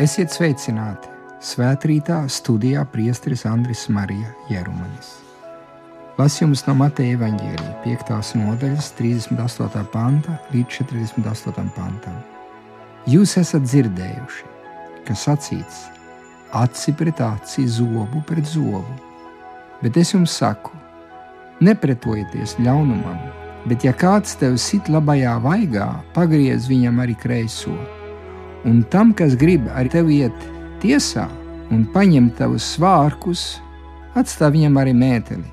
Esiet sveicināti! Svētrītā studijā priesteris Andris Marija Jerumanis. Lasījums no Mateja Evaņģēlīja 5. nodaļas 38. panta līdz 48. pantam. Jūs esat dzirdējuši, ka sacīts aci pret aci, zobu pret zobu, bet es jums saku, nepretojieties ļaunumam, bet ja kāds tev sit labajā vaigā, pagriez viņam arī kreiso, un tam, kas grib ar tevi iet tiesā un paņemt tavus svārkus, atstāj viņam arī mēteli.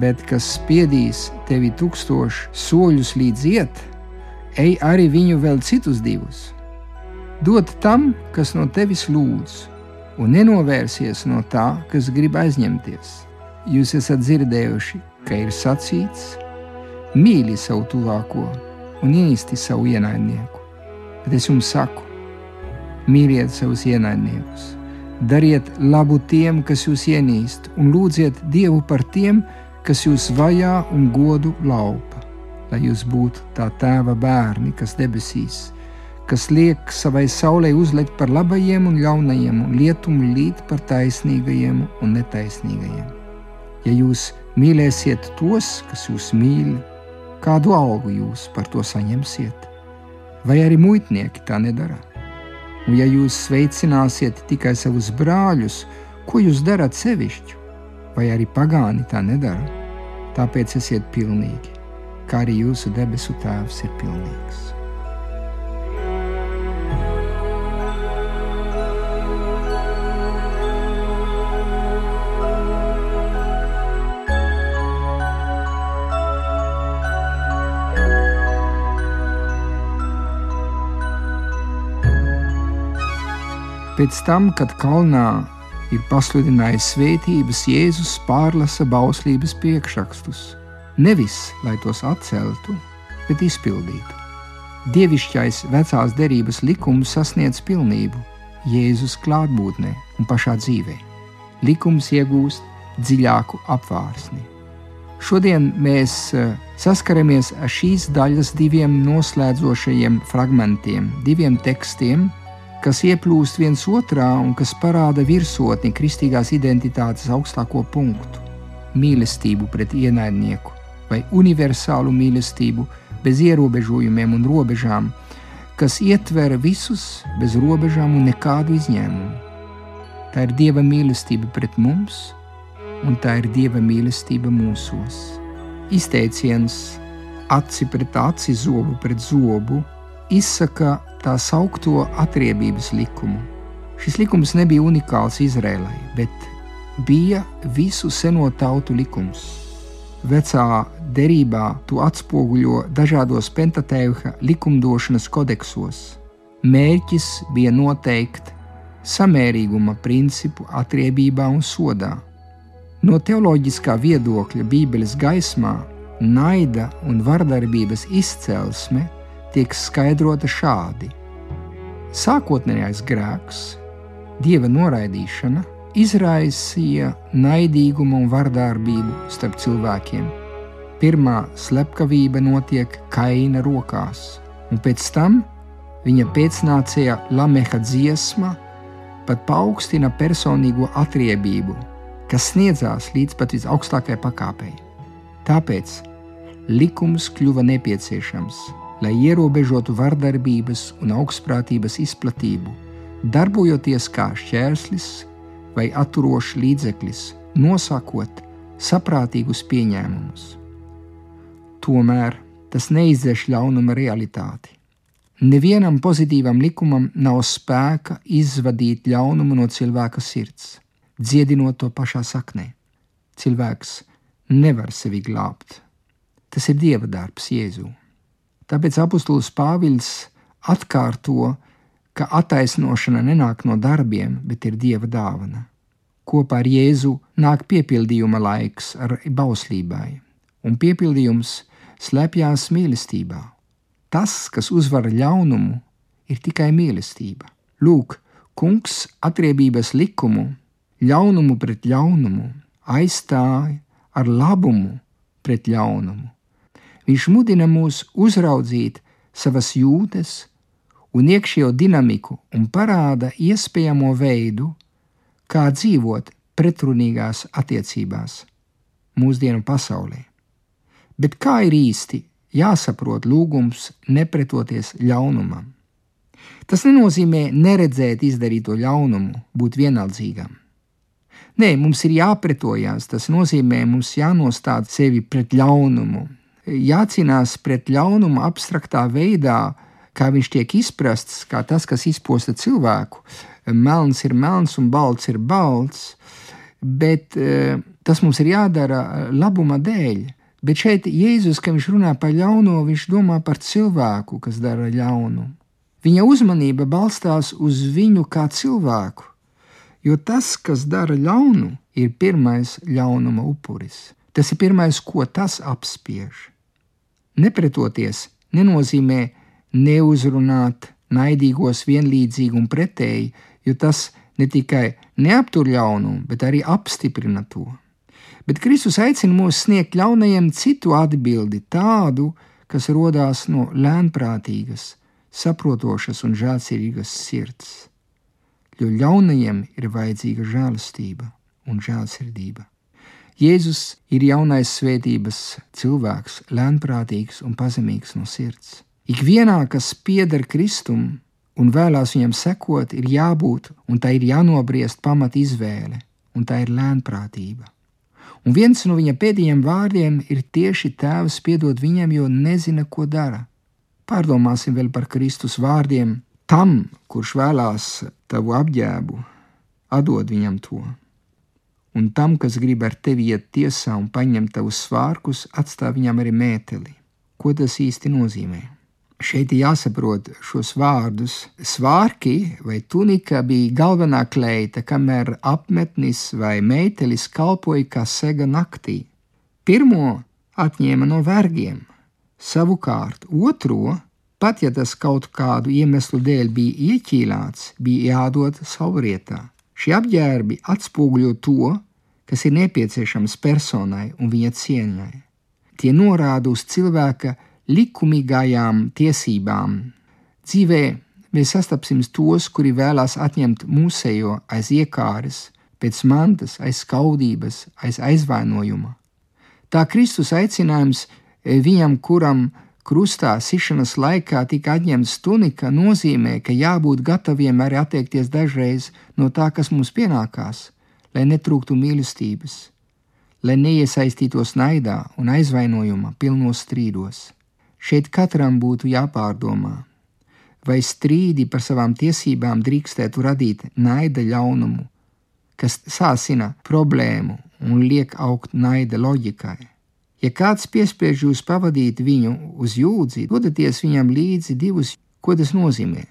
Bet kas spiedīs tevi tūkstošu soļus līdz iet, ej arī viņu vēl citus divus. Dod tam, kas no tevis lūdz, un nenovērsies no tā, kas grib aizņemties. Jūs esat dzirdējuši, ka ir sacīts: mīli savu tuvāko un ienīsti savu ienaidnieku. Bet es jums saku, mīliet savus ienaidniekus, dariet labu tiem, kas jūs ienīst, un lūdziet Dievu par tiem, kas jūs vajā un godu laupa, lai jūs būtu tā tēva bērni, kas debesīs, kas liek savai saulē uzlikt par labajiem un ļaunajiem, un lietumu līt par taisnīgajiem un netaisnīgajiem. Ja jūs mīlēsiet tos, kas jūs mīl, kādu algu jūs par to saņemsiet? Vai arī muitnieki tā nedara? Un ja jūs sveicināsiet tikai savus brāļus, ko jūs darat sevišķi, vai arī pagāni tā nedara, tāpēc esiet pilnīgi, kā arī jūsu debesu Tēvs ir pilnīgs. Pēc tam, kad kalnā ir pasludinājis svētības, Jēzus pārlasa bauslības priekšrakstus. Nevis, lai tos atceltu, bet izpildītu. Dievišķais vecās derības likums sasniedz pilnību Jēzus klātbūtnē un pašā dzīvē. Likums iegūst dziļāku apvārsni. Šodien mēs eh, saskaramies ar šīs daļas diviem noslēdzošajiem fragmentiem, diviem tekstiem, kas ieplūst viens otrā un kas parāda virsotni kristīgās identitātes augstāko punktu - mīlestību pret ienaidnieku vai universālu mīlestību bez ierobežojumiem un robežām, kas ietver visus bez robežām un nekādu izņēmumu. Tā ir Dieva mīlestība pret mums, un tā ir Dieva mīlestība mūsos. Izteiciens aci pret aci, zobu pret zobu izsaka tā saukto atriebības likumu. Šis likums nebija unikāls Izrēlai, bet bija visu seno tautu likums. Vecā derībā to atspoguļo dažādos pentateuha likumdošanas kodeksos. Mērķis bija noteikt samērīguma principu atriebībā un sodā. No teoloģiskā viedokļa Bībeles gaismā naida un vardarbības izcelsme tiek skaidrota šādi: Sākotnējais grēks, dieva noraidīšana, izraisīja naidīgumu un vardarbību starp cilvēkiem. Pirmā slepkavība notiek Kaina rokās, un pēc tam viņa pēcnācēja Lameha dziesma pat paaugstina personīgo atriebību, kas sniedzās līdz pat visaugstākajai pakāpei. Tāpēc likums kļuva nepieciešams lai ierobežotu vardarbības un augstprātības izplatību, darbojoties kā šķērslis vai atturošs līdzeklis, nosakot saprātīgus pieņēmumus. Tomēr tas neizdzēš ļaunuma realitāti. Nevienam pozitīvam likumam nav spēka izvadīt ļaunumu no cilvēka sirds, dziedinot to pašā saknē. Cilvēks nevar sevi glābt. Tas ir dieva darbs Jēzū. Tāpēc apustulis Pāvils atkārto, ka attaisnošana nenāk no darbiem, bet ir dieva dāvana. Kopā ar Jēzu nāk piepildījuma laiks ar bauslībai, un piepildījums slēpjas mīlestībā. Tas, kas uzvar ļaunumu, ir tikai mīlestība. Lūk, kungs atriebības likumu, ļaunumu pret ļaunumu aizstāja ar labumu pret ļaunumu. Viņš mudina mūs uzraudzīt savas jūtas un iekšējo dinamiku un parāda iespējamo veidu, kā dzīvot pretrunīgās attiecībās mūsdienu pasaulē. Bet kā ir īsti jāsaprot lūgums nepretoties ļaunumam? Tas nenozīmē neredzēt izdarīto ļaunumu, būt vienaldzīgam. Nē, mums ir jāpretojās. Tas nozīmē, mums jānostāda sevi pret ļaunumu, jācīnās pret ļaunumu abstraktā veidā, kā viņš tiek izprasts, kā tas, kas izposta cilvēku. Melns ir melns un balts ir balts, bet uh, tas mums ir jādara labuma dēļ. Bet šeit Jēzus, kad viņš runā par ļauno, viņš domā par cilvēku, kas dara ļaunu. Viņa uzmanība balstās uz viņu kā cilvēku, jo tas, kas dara ļaunu, ir pirmais ļaunuma upuris. Tas ir pirmais, ko tas apspiež. Nepretoties nenozīmē neuzrunāt naidīgos vienlīdzīgi un pretēji, jo tas ne tikai neaptur ļaunumu, bet arī apstiprina to. Bet Kristus aicina mūs sniegt ļaunajiem citu atbildi, tādu, kas radās no lēnprātīgas, saprotošas un žēlsirdīgas sirds. Jo ļaunajiem ir vajadzīga žēlastība un žēlsirdība. Jēzus ir jaunais svētības cilvēks, lēnprātīgs un pazemīgs no sirds. Ikvienā, kas pieder Kristum un vēlās viņam sekot, ir jābūt un tā ir jānobriest pamat izvēle, un tā ir lēnprātība. Un viens no viņa pēdējiem vārdiem ir tieši tēvs piedod viņam, jo nezina, ko dara. Pārdomāsim vēl par Kristus vārdiem tam, kurš vēlās tavu apģēbu, atdod viņam to un tam, kas grib ar tevi iet tiesā un paņemt tavus svārkus, atstāj viņam arī mēteli. Ko tas īsti nozīmē? Šeit jāsaprot šos vārdus. Svārki vai tunika bija galvenā kleita, kamēr apmetnis vai meitelis kalpoja kā sega naktī. Pirmo atņēma no vergiem, savukārt otro, pat ja tas kaut kādu iemeslu dēļ bija ieķīlāts, bija jādod savrietā. Šie apģērbi atspoguļo to, kas ir nepieciešams personai un viņa cieņai. Tie norāda uz cilvēka likumīgajām tiesībām. Dzīvē mēs sastapsim tos, kuri vēlās atņemt mūsējo aiz iekāres, pēc mantas, aiz skaudības, aiz aizvainojuma. Tā Kristus aicinājums eh, viņam, kuram krustā sišanas laikā tika atņemts tunika, nozīmē, ka jābūt gataviem arī atteikties dažreiz no tā, kas mums pienākās, lai netrūktu mīlestības, lai neiesaistītos naidā un aizvainojumā, pilnos strīdos. Šeit katram būtu jāpārdomā, vai strīdi par savām tiesībām drīkstētu radīt naida ļaunumu, kas sāsina problēmu un liek augt naida loģikai Ja kāds piespiež jūs pavadīt viņu uz jūdzi, dodaties viņam līdzi divus, ko tas nozīmē?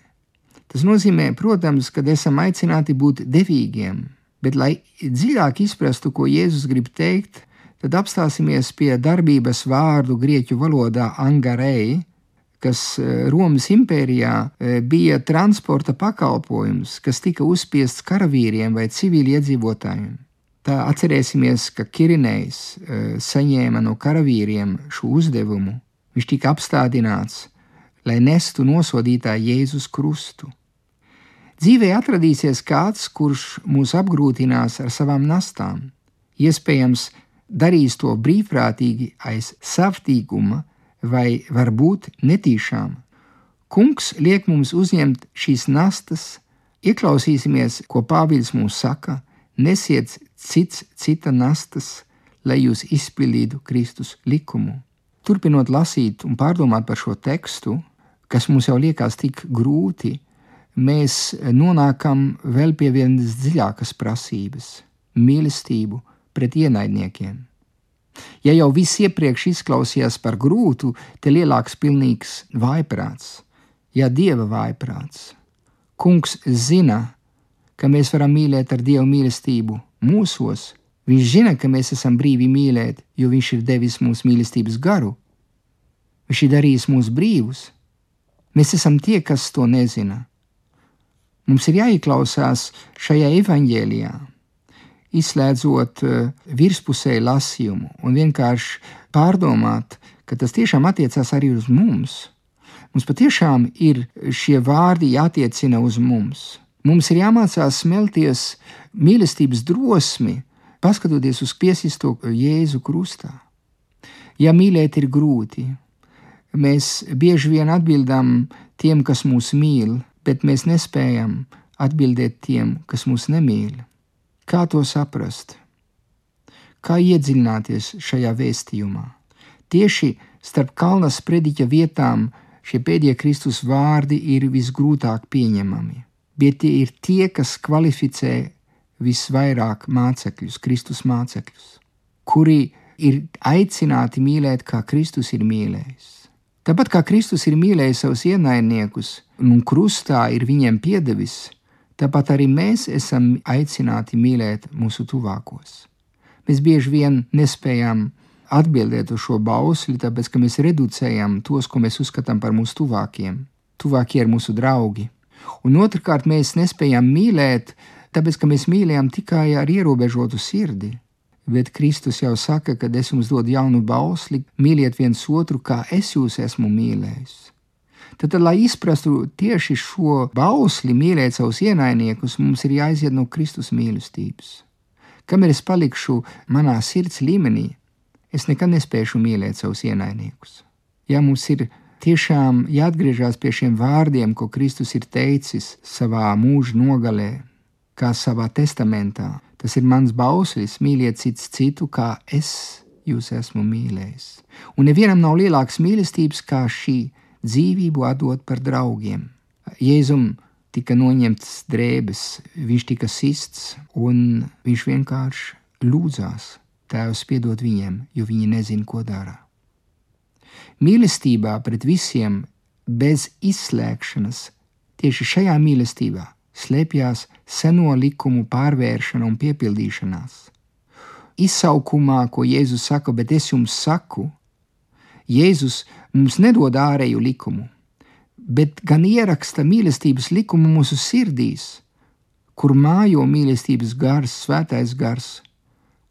Tas nozīmē, protams, ka esam aicināti būt devīgiem, bet, lai dziļāk izprastu, ko Jēzus grib teikt, tad apstāsimies pie darbības vārdu grieķu valodā angarei, kas e, Romas impērijā e, bija transporta pakalpojums, kas tika uzspiests karavīriem vai civiliedzīvotājiem. Tā atcerēsimies, ka Kirinējs e, saņēma no karavīriem šo uzdevumu. Viņš tika apstādināts, lai nestu nosodītā Jēzus krustu. Dzīvē atradīsies kāds, kurš mūs apgrūtinās ar savām nastām. Iespējams, darīs to brīvprātīgi aiz savtīguma vai varbūt netīšām. Kungs liek mums uzņemt šīs nastas, ieklausīsimies, ko Pāvils mums saka, nesiet cits cita nastas, lai jūs izpildītu Kristus likumu. Turpinot lasīt un pārdomāt par šo tekstu, kas mums jau liekas tik grūti, mēs nonākam vēl pie vienas dziļākas prasības - mīlestību pret ienaidniekiem. Ja jau viss iepriekš izklausījās par grūtu, te lielāks pilnīgs vaiprāts, ja dieva vaiprāts. Kungs zina, ka mēs varam mīlēt ar Dieva mīlestību mūsos. Viņš zina, ka mēs esam brīvi mīlēt, jo Viņš ir devis mums mīlestības garu. Viņš ir darījis mūs brīvus. Mēs esam tie, kas to nezina. Mums ir jāieklausās šajā evaņģēlijā, izslēdzot uh, virspusēju lasījumu un vienkārši pārdomāt, ka tas tiešām attiecās arī uz mums. Mums patiešām ir šie vārdi jātiecina uz mums. Mums ir jāmācās smelties mīlestības drosmi, paskatoties uz piesisto Jēzu krustā. Ja mīlēt ir grūti, mēs bieži vien atbildam tiem, kas mūs mīl, bet mēs nespējam atbildēt tiem, kas mūs nemīl. Kā to saprast? Kā iedziļināties šajā vēstījumā? Tieši starp kalna sprediķa vietām šie pēdējie Kristus vārdi ir visgrūtāk pieņemami bet tie ir tie, kas kvalificē visvairāk mācekļus, Kristus mācekļus, kuri ir aicināti mīlēt, kā Kristus ir mīlējis. Tāpat kā Kristus ir mīlējis savus ienaidniekus un krustā ir viņiem piedevis, tāpat arī mēs esam aicināti mīlēt mūsu tuvākos. Mēs bieži vien nespējam atbildēt uz šo bausli, tāpēc ka mēs reducējam tos, ko mēs uzskatām par mūsu tuvākiem. Tuvākie ir mūsu draugi, Un otrkārt, mēs nespējam mīlēt, tāpēc ka mēs mīlējam tikai ar ierobežotu sirdi. Bet Kristus jau saka, ka es jums dodu jaunu bausli, mīliet viens otru, kā es jūs esmu mīlējis. Tad, tad, lai izprastu tieši šo bausli, mīlēt savus ienaidniekus, mums ir jāiziet no Kristus mīlestības. Kamēr es palikšu manā sirds līmenī, es nekad nespēšu mīlēt savus ienaidniekus. Ja mums ir tiešām jāatgriežas pie šiem vārdiem, ko Kristus ir teicis savā mūža nogalē, kā savā testamentā. Tas ir mans bauslis, mīliet cits citu, kā es jūs esmu mīlējis. Un nevienam nav lielākas mīlestības kā šī dzīvību atdot par draugiem. Jēzum tika noņemts drēbes, viņš tika sists, un viņš vienkārši lūdzās, Tēvs, piedod viņiem, jo viņi nezina, ko dara. Mīlestībā pret visiem bez izslēgšanas, tieši šajā mīlestībā slēpjas seno likumu pārvēršana un piepildīšanās. Izsaukumā, ko Jēzus saka, bet es jums saku, Jēzus mums nedod ārēju likumu, bet gan ieraksta mīlestības likumu mūsu sirdīs, kur mājo mīlestības gars, svētais gars,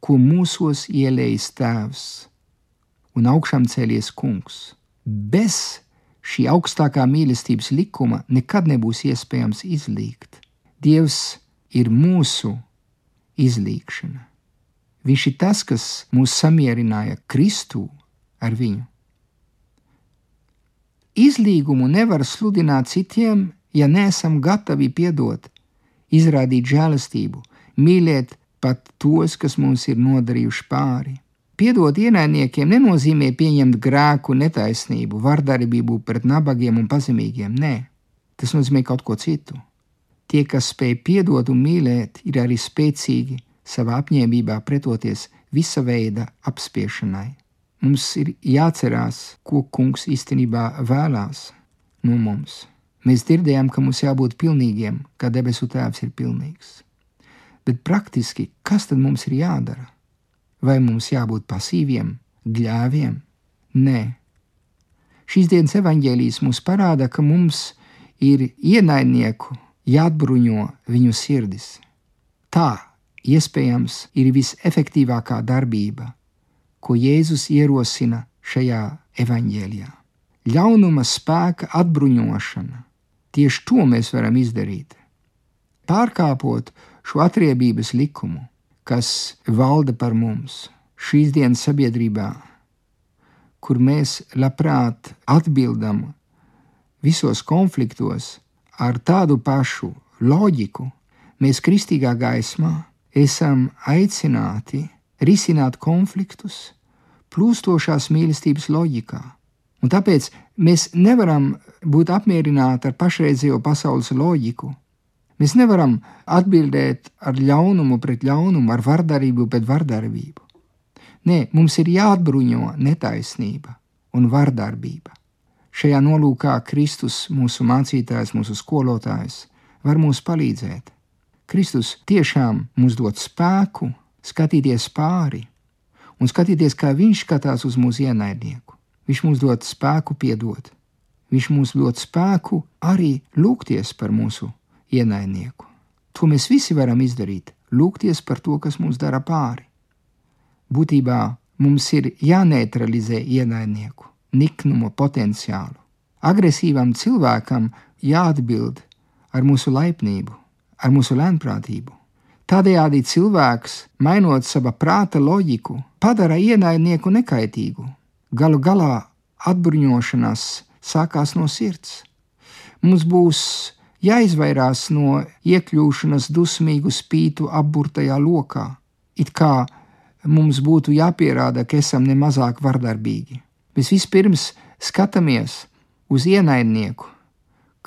ko mūsos ielējis Tēvs un augšām cēlies kungs. Bez šī augstākā mīlestības likuma nekad nebūs iespējams izlīgt. Dievs ir mūsu izlīgšana. Viņš ir tas, kas mūs samierināja Kristū ar viņu. Izlīgumu nevar sludināt citiem, ja neesam gatavi piedot, izrādīt žēlastību, mīlēt pat tos, kas mums ir nodarījuši pāri. Piedot ienaidniekiem nenozīmē pieņemt grēku, netaisnību, vardarbību pret nabagiem un pazemīgiem. Nē, tas nozīmē kaut ko citu. Tie, kas spēj piedot un mīlēt, ir arī spēcīgi savā apņēmībā pretoties visa veida apspiešanai. Mums ir jāatcerās, ko kungs īstenībā vēlās no mums. Mēs dzirdējām, ka mums jābūt pilnīgiem, kā debesu tēvs ir pilnīgs. Bet praktiski, kas tad mums ir jādara? Vai mums jābūt pasīviem, gļēviem? Nē. Šīs dienas evaņģēlijas mums parāda, ka mums ir ienaidnieku jāatbruņo viņu sirdis. Tā iespējams ir visefektīvākā darbība, ko Jēzus ierosina šajā evaņģēlijā. Ļaunuma spēka atbruņošana. Tieši to mēs varam izdarīt. Pārkāpot šo atriebības likumu, kas valda par mums šīs dienas sabiedrībā, kur mēs labprāt atbildam visos konfliktos ar tādu pašu loģiku, mēs kristīgā gaismā esam aicināti risināt konfliktus plūstošās mīlestības loģikā. Un tāpēc mēs nevaram būt apmierināti ar pašreizējo pasaules loģiku, Mēs nevaram atbildēt ar ļaunumu pret ļaunumu, ar vardarbību pret vardarbību. Nē, mums ir jāatbruņo netaisnība un vardarbība. Šajā nolūkā Kristus, mūsu mācītājs, mūsu skolotājs, var mums palīdzēt. Kristus tiešām mums dod spēku skatīties pāri un skatīties, kā Viņš skatās uz mūsu ienaidnieku. Viņš mums dod spēku piedot. Viņš mums dod spēku arī lūgties par mūsu ienaidnieku. To mēs visi varam izdarīt, lūgties par to, kas mums dara pāri. Būtībā mums ir jāneutralizē ienaidnieku, niknumu potenciālu, agresīvam cilvēkam jāatbild ar mūsu laipnību, ar mūsu lēnprātību. Tādējādi cilvēks, mainot sava prāta loģiku, padara ienaidnieku nekaitīgu. Galu galā atbruņošanās sākās no sirds. Mums būs jāizvairās no iekļūšanas dusmīgu spītu apburtajā lokā, it kā mums būtu jāpierāda, ka esam nemazāk vardarbīgi. Mēs vispirms skatāmies uz ienaidnieku,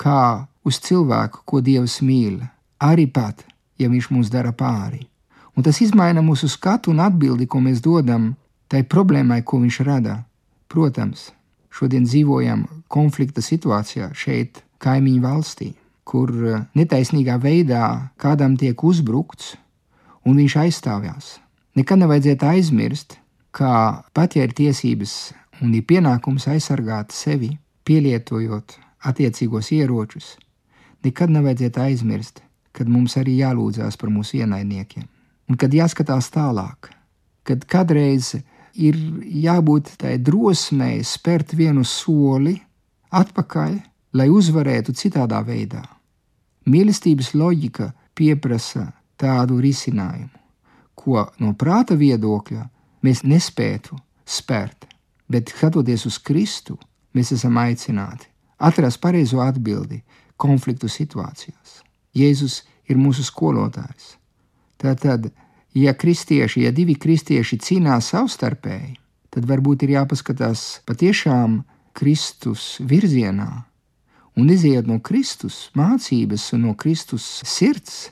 kā uz cilvēku, ko Dievs mīl, arī pat, ja viņš mums dara pāri. Un tas maina mūsu skatu un atbildi, ko mēs dodam tai problēmai, ko viņš rada. Protams, šodien dzīvojam konflikta situācijā šeit, kaimiņu valstī, kur eh, netaisnīgā veidā kādam tiek uzbrukts, un viņš aizstāvjas. Nekad nevajadzētu aizmirst, ka pat ja ir tiesības un ir pienākums aizsargāt sevi, pielietojot attiecīgos ieročus, nekad nevajadzētu aizmirst, kad mums arī jālūdzās par mūsu ienaidniekiem. Un kad jāskatās tālāk, kad kādreiz ir jābūt tai drosmei spērt vienu soli atpakaļ, lai uzvarētu citādā veidā. Mīlestības loģika pieprasa tādu risinājumu, ko no prāta viedokļa mēs nespētu spērt, bet skatoties uz Kristu, mēs esam aicināti atrast pareizo atbildi konfliktu situācijās. Jēzus ir mūsu skolotājs. Tātad, ja kristieši, ja divi kristieši cīnās savstarpēji, tad varbūt ir jāpaskatās patiešām Kristus virzienā un iziet no Kristus mācības un no Kristus sirds,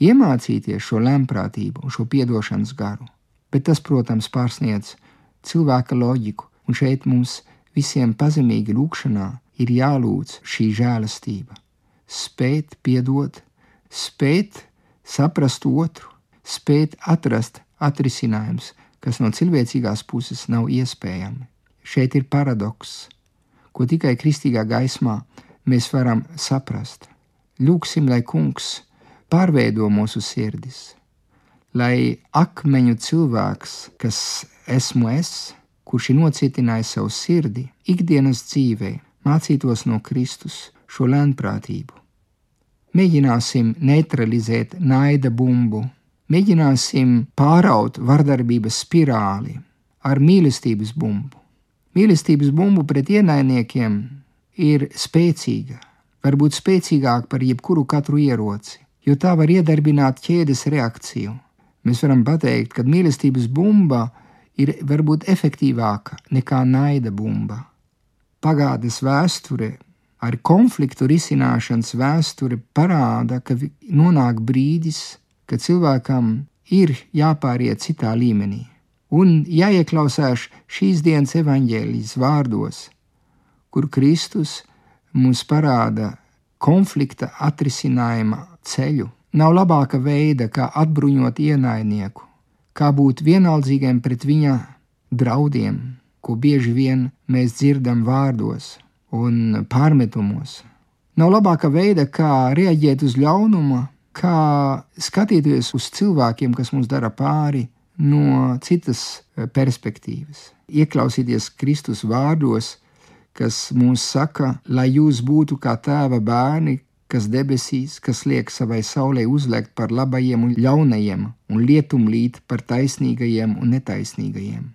iemācīties šo lemprātību un šo piedošanas garu. Bet tas, protams, pārsniedz cilvēka loģiku, un šeit mums visiem pazemīgi lūkšanā ir jālūdz šī žēlastība, spēt piedot, spēt saprast otru, spēt atrast atrisinājums, kas no cilvēcīgās puses nav iespējami. Šeit ir paradoks, ko tikai kristīgā gaismā mēs varam saprast. Lūksim, lai kungs pārveido mūsu sirdis, lai akmeņu cilvēks, kas esmu es, kurš ir nocietinājis savu sirdi ikdienas dzīvēm, mācītos no Kristus šo lēnprātību. Mēģināsim neutralizēt naida bumbu, mēģināsim pāraut vardarbības spirāli ar mīlestības bumbu. Mīlestības bumbu pret ienaidniekiem ir spēcīga, varbūt spēcīgāka par jebkuru katru ieroci, jo tā var iedarbināt ķēdes reakciju. Mēs varam pateikt, ka mīlestības bumba ir varbūt efektīvāka nekā naida bumba pagātnes vēsture, ar konfliktu risināšanas vēsture parāda, ka nonāk brīdis, kad cilvēkam ir jāpāriet citā līmenī. Un jāieklausās šīs dienas evaņģēlijas vārdos, kur Kristus mums parāda konflikta atrisinājuma ceļu. Nav labāka veida, kā atbruņot ienaidnieku, kā būt vienaldzīgiem pret viņa draudiem, ko bieži vien mēs dzirdam vārdos un pārmetumos. Nav labāka veida, kā reaģēt uz ļaunumu, kā skatīties uz cilvēkiem, kas mums dara pāri, no citas eh, perspektīvas. Ieklausīties Kristus vārdos, kas mums saka, lai jūs būtu kā tēva bērni, kas debesīs, kas liek savai saulē uzliekt par labajiem un ļaunajiem, un lietumlīt par taisnīgajiem un netaisnīgajiem.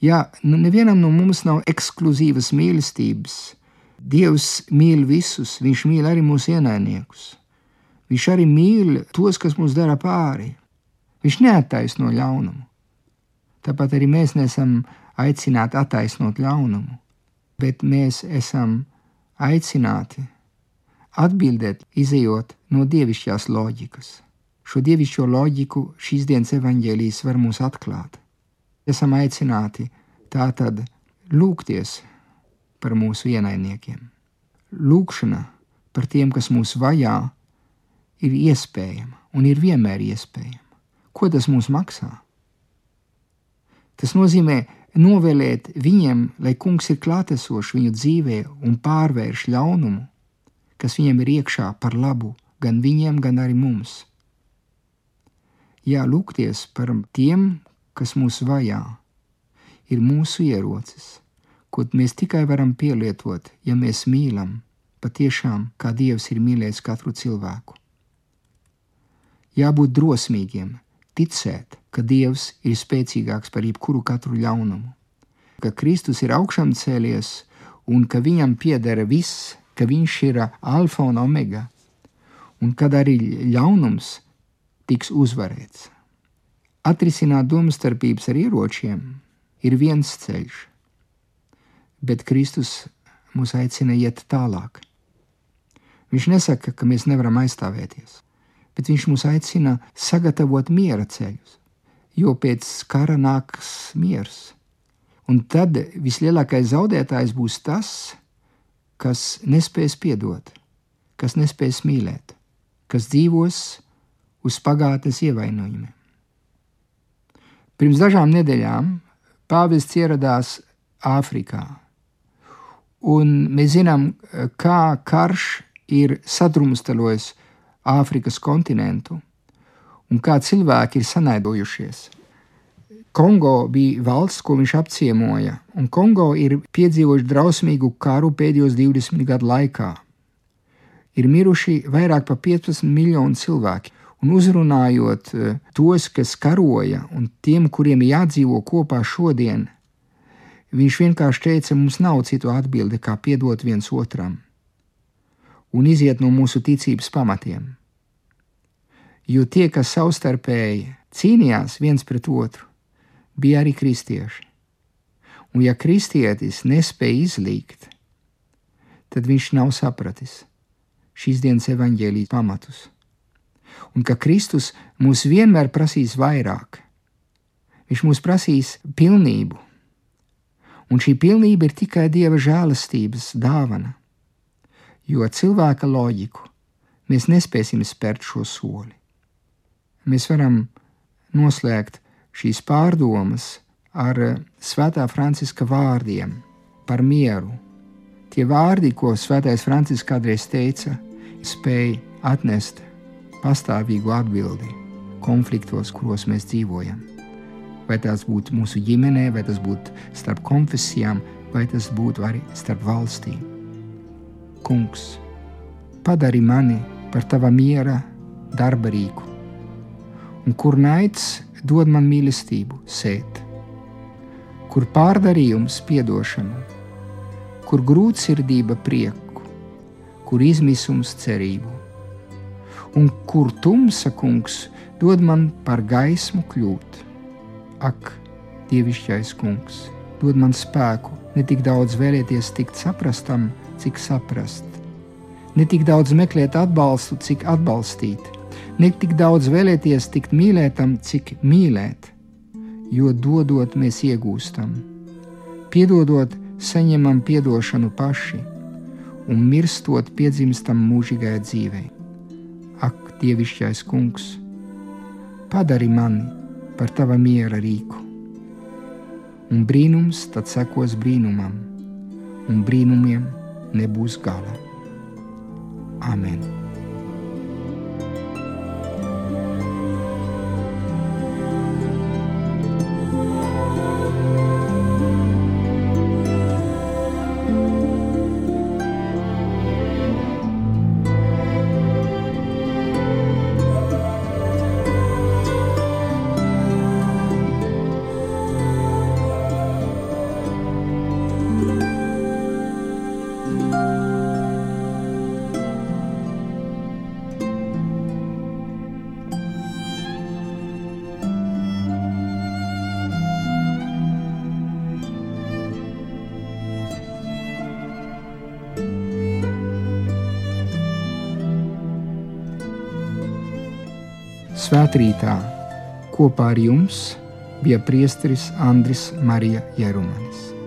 Jā, nu nevienam no mums nav ekskluzīvas mīlestības. Dievs mīl visus, Viņš mīl arī mūsu ienaidniekus. Viņš arī mīl tos, kas mums dara pāri. Viņš neattaisno ļaunumu. Tāpat arī mēs neesam aicināti attaisnot ļaunumu, bet mēs esam aicināti atbildēt, izējot no dievišķās loģikas. Šo dievišķo loģiku šīs dienas evaņģēlijas var mums atklāt esam aicināti tātad lūgties par mūsu ienaidniekiem. Lūkšana par tiem, kas mūs vajā, ir iespējama un ir vienmēr iespējama. Ko tas mums maksā? Tas nozīmē novēlēt viņiem, lai kungs ir klātesošs viņu dzīvē un pārvērš ļaunumu, kas viņiem ir iekšā par labu gan viņiem, gan arī mums. Jā, lūgties par tiem, kas mūs vajā, ir mūsu ierocis, ko mēs tikai varam pielietot, ja mēs mīlam patiešām, kā Dievs ir mīlējis katru cilvēku. Jābūt drosmīgiem, ticēt, ka Dievs ir spēcīgāks par jebkuru katru ļaunumu, ka Kristus ir augšām cēlies un ka viņam piedara viss, ka viņš ir alfa un omega, un kad arī ļaunums tiks uzvarēts. Atrisināt domstarpības ar ieročiem ir viens ceļš, bet Kristus mūs aicina iet tālāk. Viņš nesaka, ka mēs nevaram aizstāvēties, bet viņš mūs aicina sagatavot miera ceļus, jo pēc kara nāks miers. Un tad vislielākais zaudētājs būs tas, kas nespēs piedot, kas nespēs mīlēt, kas dzīvos uz pagātnes ievainojumiem. Pirms dažām nedēļām pāvests ieradās Āfrikā, un mēs zinām, kā karš ir sadrumstalojis Āfrikas kontinentu un kā cilvēki ir sanaidojušies. Kongo bija valsts, ko viņš apciemoja, un Kongo ir piedzīvojuši drausmīgu karu pēdējos 20 gadu laikā. Ir miruši vairāk par 15 miljonu cilvēku, un uzrunājot eh, tos, kas karoja, un tiem, kuriem jādzīvo kopā šodien, viņš vienkārši teica, mums nav citu atbildi, kā piedot viens otram un iziet no mūsu ticības pamatiem. Jo tie, kas savstarpēji cīnījās viens pret otru, bija arī kristieši. Un ja kristietis nespēja izlīgt, tad viņš nav sapratis šīs dienas evaņģēlijas pamatus. Un ka Kristus mūs vienmēr prasīs vairāk, Viņš mūs prasīs pilnību, un šī pilnība ir tikai Dieva žēlastības dāvana jo cilvēka loģiku mēs nespēsim spērt šo soli. Mēs varam noslēgt šīs pārdomas ar eh, Svētā Franciska vārdiem par mieru. Tie vārdi, ko Svētais Francisks kādreiz teica, spēja atnest pastāvīgu atbildi konfliktos, kuros mēs dzīvojam. Vai tas būtu mūsu ģimenē, vai tas būtu starp konfesijām, vai tas būtu arī starp valstīm. Kungs, padari mani par tava miera darba rīku, un kur naids dod man mīlestību sēt, kur pārdarījums piedošanu, kur grūtsirdība prieku, kur izmisums cerību, un kur tumsa kungs dod man par gaismu kļūt. Ak, dievišķais kungs, dod man spēku ne tik daudz vēlēties tikt saprastam, cik saprast. Ne tik daudz meklēt atbalstu, cik atbalstīt, ne tik daudz vēlēties tikt mīlētam, cik mīlēt, jo dodot mēs iegūstam. Piedodot, saņemam atdošanu paši, un mirstot, piedzimstam mūžīgai dzīvei. Ak, Dievišķais Kungs, padari mani par tava miera rīku, un brīnums tad sekos brīnumam, un brīnumiem nebuzgala. Amen. Svētrītā kopā ar jums bija priesteris Andris Marija Jerumanis.